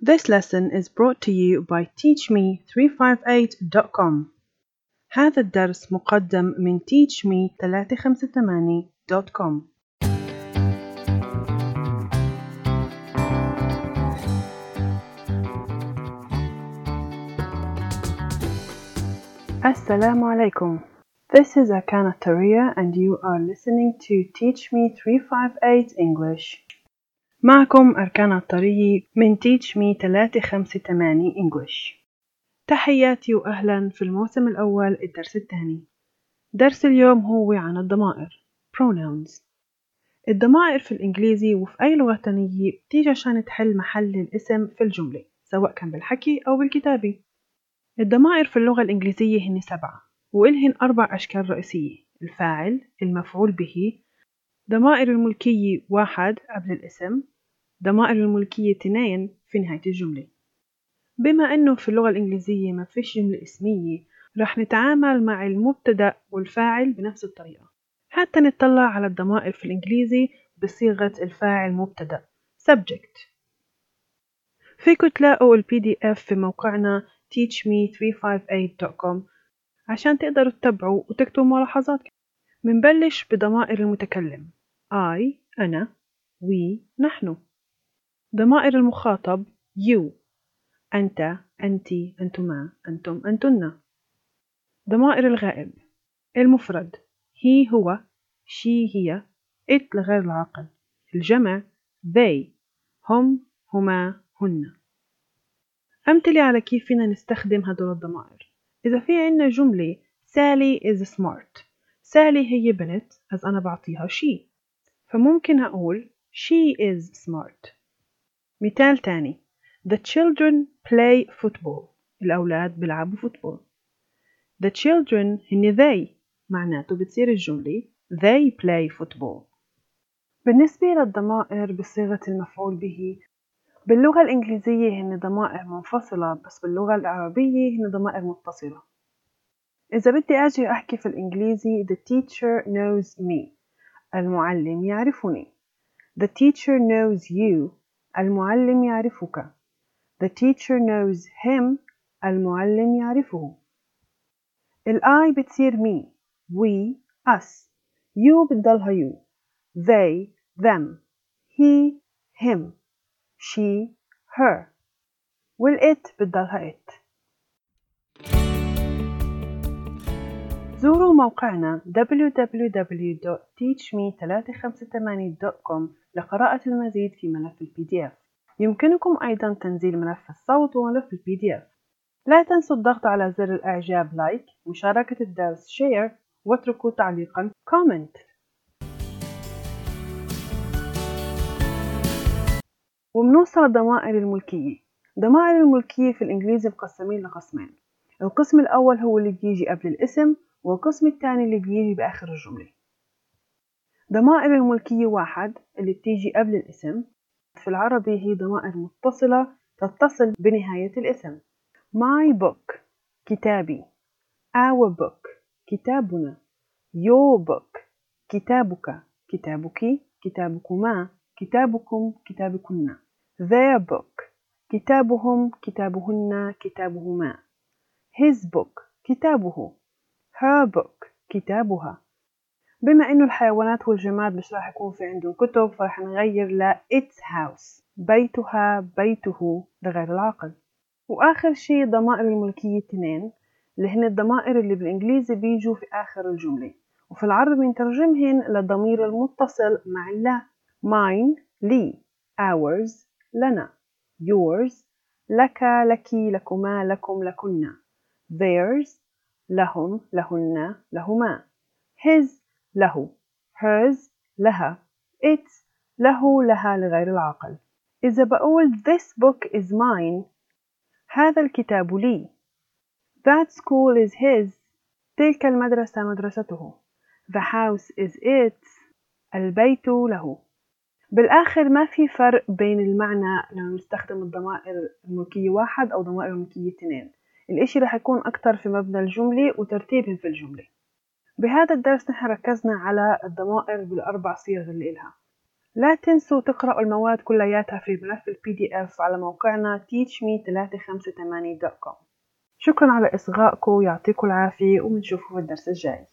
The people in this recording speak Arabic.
This lesson is brought to you by teachme358.com هذا الدرس مقدم من teachme358.com Assalamu alaikum. This is Akana Taria and you are listening to Teach Me 358 English. معكم أركان الطريق من Teach Me 358 English. تحياتي وأهلا في الموسم الأول الدرس الثاني. درس اليوم هو عن الضمائر pronouns. الضمائر في الإنجليزي وفي أي لغة تانية بتيجي عشان تحل محل الاسم في الجملة سواء كان بالحكي أو بالكتابة. الضمائر في اللغة الإنجليزية هن سبعة وإلهن أربع أشكال رئيسية الفاعل المفعول به ضمائر الملكية واحد قبل الاسم ضمائر الملكية اثنين في نهاية الجملة. بما أنه في اللغة الإنجليزية ما فيش جملة اسمية رح نتعامل مع المبتدأ والفاعل بنفس الطريقة. حتى نطلع على الضمائر في الإنجليزي بصيغة الفاعل مبتدأ. Subject. فيكم تلاقوا ال PDF في موقعنا teachme358.com عشان تقدروا تتبعوا وتكتبوا ملاحظات منبلش بضمائر المتكلم. I أنا we نحن. ضمائر المخاطب you. أنت أنتي أنتما أنتم أنتن. ضمائر الغائب المفرد. He هو. She هي. It لغير العاقل. الجمع they. هم هما هن. أمثلة على كيف فينا نستخدم هدول الضمائر. إذا في عنا جملة سالي is smart. سالي هي بنت as أنا بعطيها she فممكن أقول she is smart. مثال تاني. The children play football. الأولاد بيلعبوا فوتبول The children هن they. معناته بتصير الجملة they play football. بالنسبة للضمائر بصيغة المفعول به باللغة الإنجليزية هن ضمائر منفصلة بس باللغة العربية هن ضمائر متصلة. إذا بدي أجي أحكي في الإنجليزي The teacher knows me. المعلم يعرفني The teacher knows you المعلم يعرفك The teacher knows him المعلم يعرفه ال I بتصير me we us you بتضلها you they them he him she her و ال it بتضلها it زوروا موقعنا www.teachme358.com لقراءة المزيد في ملف ال PDF يمكنكم أيضا تنزيل ملف الصوت وملف ال PDF لا تنسوا الضغط على زر الإعجاب like مشاركة الدرس share واتركوا تعليقا كومنت وبنوصل الضمائر الملكية. ضمائر الملكية في الإنجليزي مقسمين لقسمين. القسم الأول هو اللي بيجي قبل الاسم والقسم الثاني اللي بيجي بآخر الجملة. ضمائر الملكية واحد اللي بتيجي قبل الاسم في العربي هي ضمائر متصلة تتصل بنهاية الاسم. My book كتابي. Our book كتابنا. Your book كتابك. كتابك كتابكما. كتابكم كتابكن Their book كتابهم كتابهن كتابهما. His book كتابه. Her book كتابها. بما إنه الحيوانات والجماد مش راح يكون في عندهم كتب فراح نغير ل its house بيتها بيته لغير العاقل وآخر شي ضمائر الملكية اثنين اللي هن الضمائر اللي بالإنجليزي بيجوا في آخر الجملة. وفي العربي نترجمهن للضمير المتصل مع لا. Mine لي. Ours لنا. Yours لك لك لكما لكم لكن theirs لهم لهن لهما. His له. Hers لها. Its له لها لغير العاقل. إذا بقول this book is mine. هذا الكتاب لي. That school is his. تلك المدرسة مدرسته. The house is its. البيت له. بالآخر ما في فرق بين المعنى لما نستخدم الضمائر الملكية واحد أو ضمائر الملكية اثنين. الإشي رح يكون أكتر في مبنى الجملة وترتيبهم في الجملة. بهذا الدرس نحن ركزنا على الضمائر بالأربع صيغ اللي إلها. لا تنسوا تقرأوا المواد كلياتها في ملف ال PDF على موقعنا teachme358.com شكرا على إصغائكم يعطيكم العافية وبنشوفكم في الدرس الجاي.